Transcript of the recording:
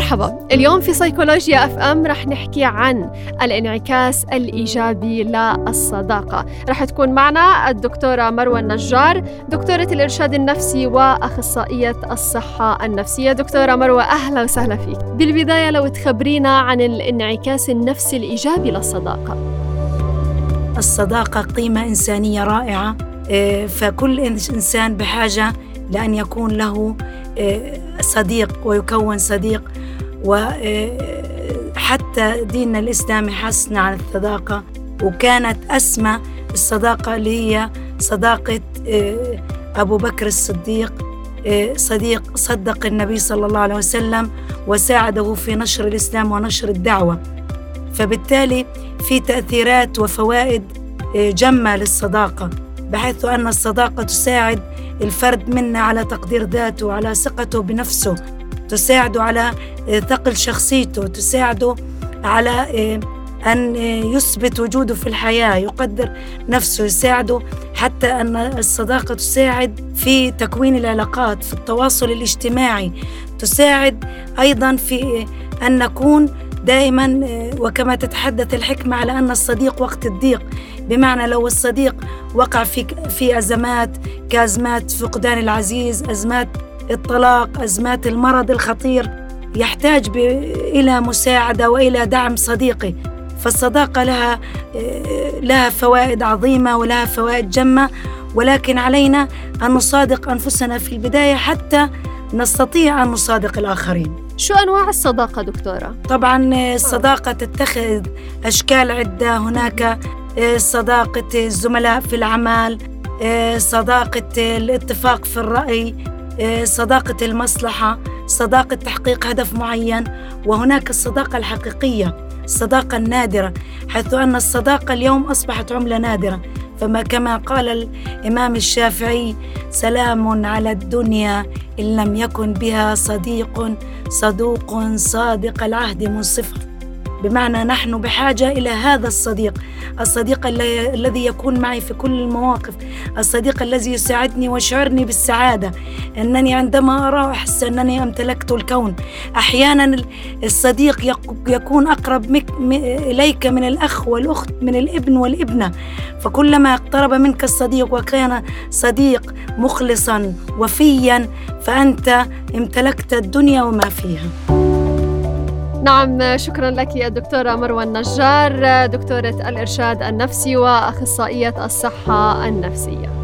مرحبا. اليوم في سيكولوجيا أف أم رح نحكي عن الانعكاس الإيجابي للصداقة. رح تكون معنا الدكتورة مروة النجار دكتورة الإرشاد النفسي وأخصائية الصحة النفسية. دكتورة مروة أهلا وسهلا فيك. بالبدايه لو تخبرينا عن الانعكاس النفسي الإيجابي للصداقة. الصداقة قيمة إنسانية رائعة آه، فكل إنسان بحاجة لأن يكون له آه، صديق ويكون صديق. وحتى آه، ديننا الإسلامي حسنا عن الصداقة وكانت أسمى الصداقة اللي هي صداقة آه، أبو بكر الصديق صديق صدق النبي صلى الله عليه وسلم وساعده في نشر الإسلام ونشر الدعوة. فبالتالي في تأثيرات وفوائد جمة للصداقة بحيث أن الصداقة تساعد الفرد منا على تقدير ذاته وعلى ثقته بنفسه. تساعده على آه، ثقل شخصيته تساعده على آه، أن آه، يثبت وجوده في الحياة يقدر نفسه يساعده حتى أن الصداقة تساعد في تكوين العلاقات في التواصل الاجتماعي تساعد أيضا في أن نكون دائما وكما تتحدث الحكمة على أن الصديق وقت الضيق. بمعنى لو الصديق وقع في في أزمات كأزمات فقدان العزيز أزمات الطلاق أزمات المرض الخطير يحتاج إلى مساعدة وإلى دعم صديقي. فالصداقة لها لها فوائد عظيمة ولها فوائد جمة ولكن علينا أن نصادق أنفسنا في البداية حتى نستطيع أن نصادق الآخرين. شو أنواع الصداقة دكتورة؟ طبعا الصداقة تتخذ أشكال عدة. هناك صداقة الزملاء في العمل صداقة الاتفاق في الرأي صداقة المصلحة صداقة تحقيق هدف معين وهناك الصداقة الحقيقية الصداقة النادرة حيث أن الصداقة اليوم أصبحت عملة نادرة. فما كما قال الإمام الشافعي سلام على الدنيا إن لم يكن بها صديق صدوق صادق العهد منصفه بمعنى نحن بحاجة إلى هذا الصديق الصديق الذي يكون معي في كل المواقف الصديق الذي يساعدني ويشعرني بالسعادة. أنني عندما أراه أحس أنني امتلكت الكون. أحيانا الصديق يكون أقرب إليك من الأخ والأخت من الابن والابنة. فكلما اقترب منك الصديق وكان صديق مخلصا وفيا فأنت امتلكت الدنيا وما فيها. نعم شكرا لك يا دكتورة مروى النجار دكتورة الإرشاد النفسي وأخصائية الصحة النفسية.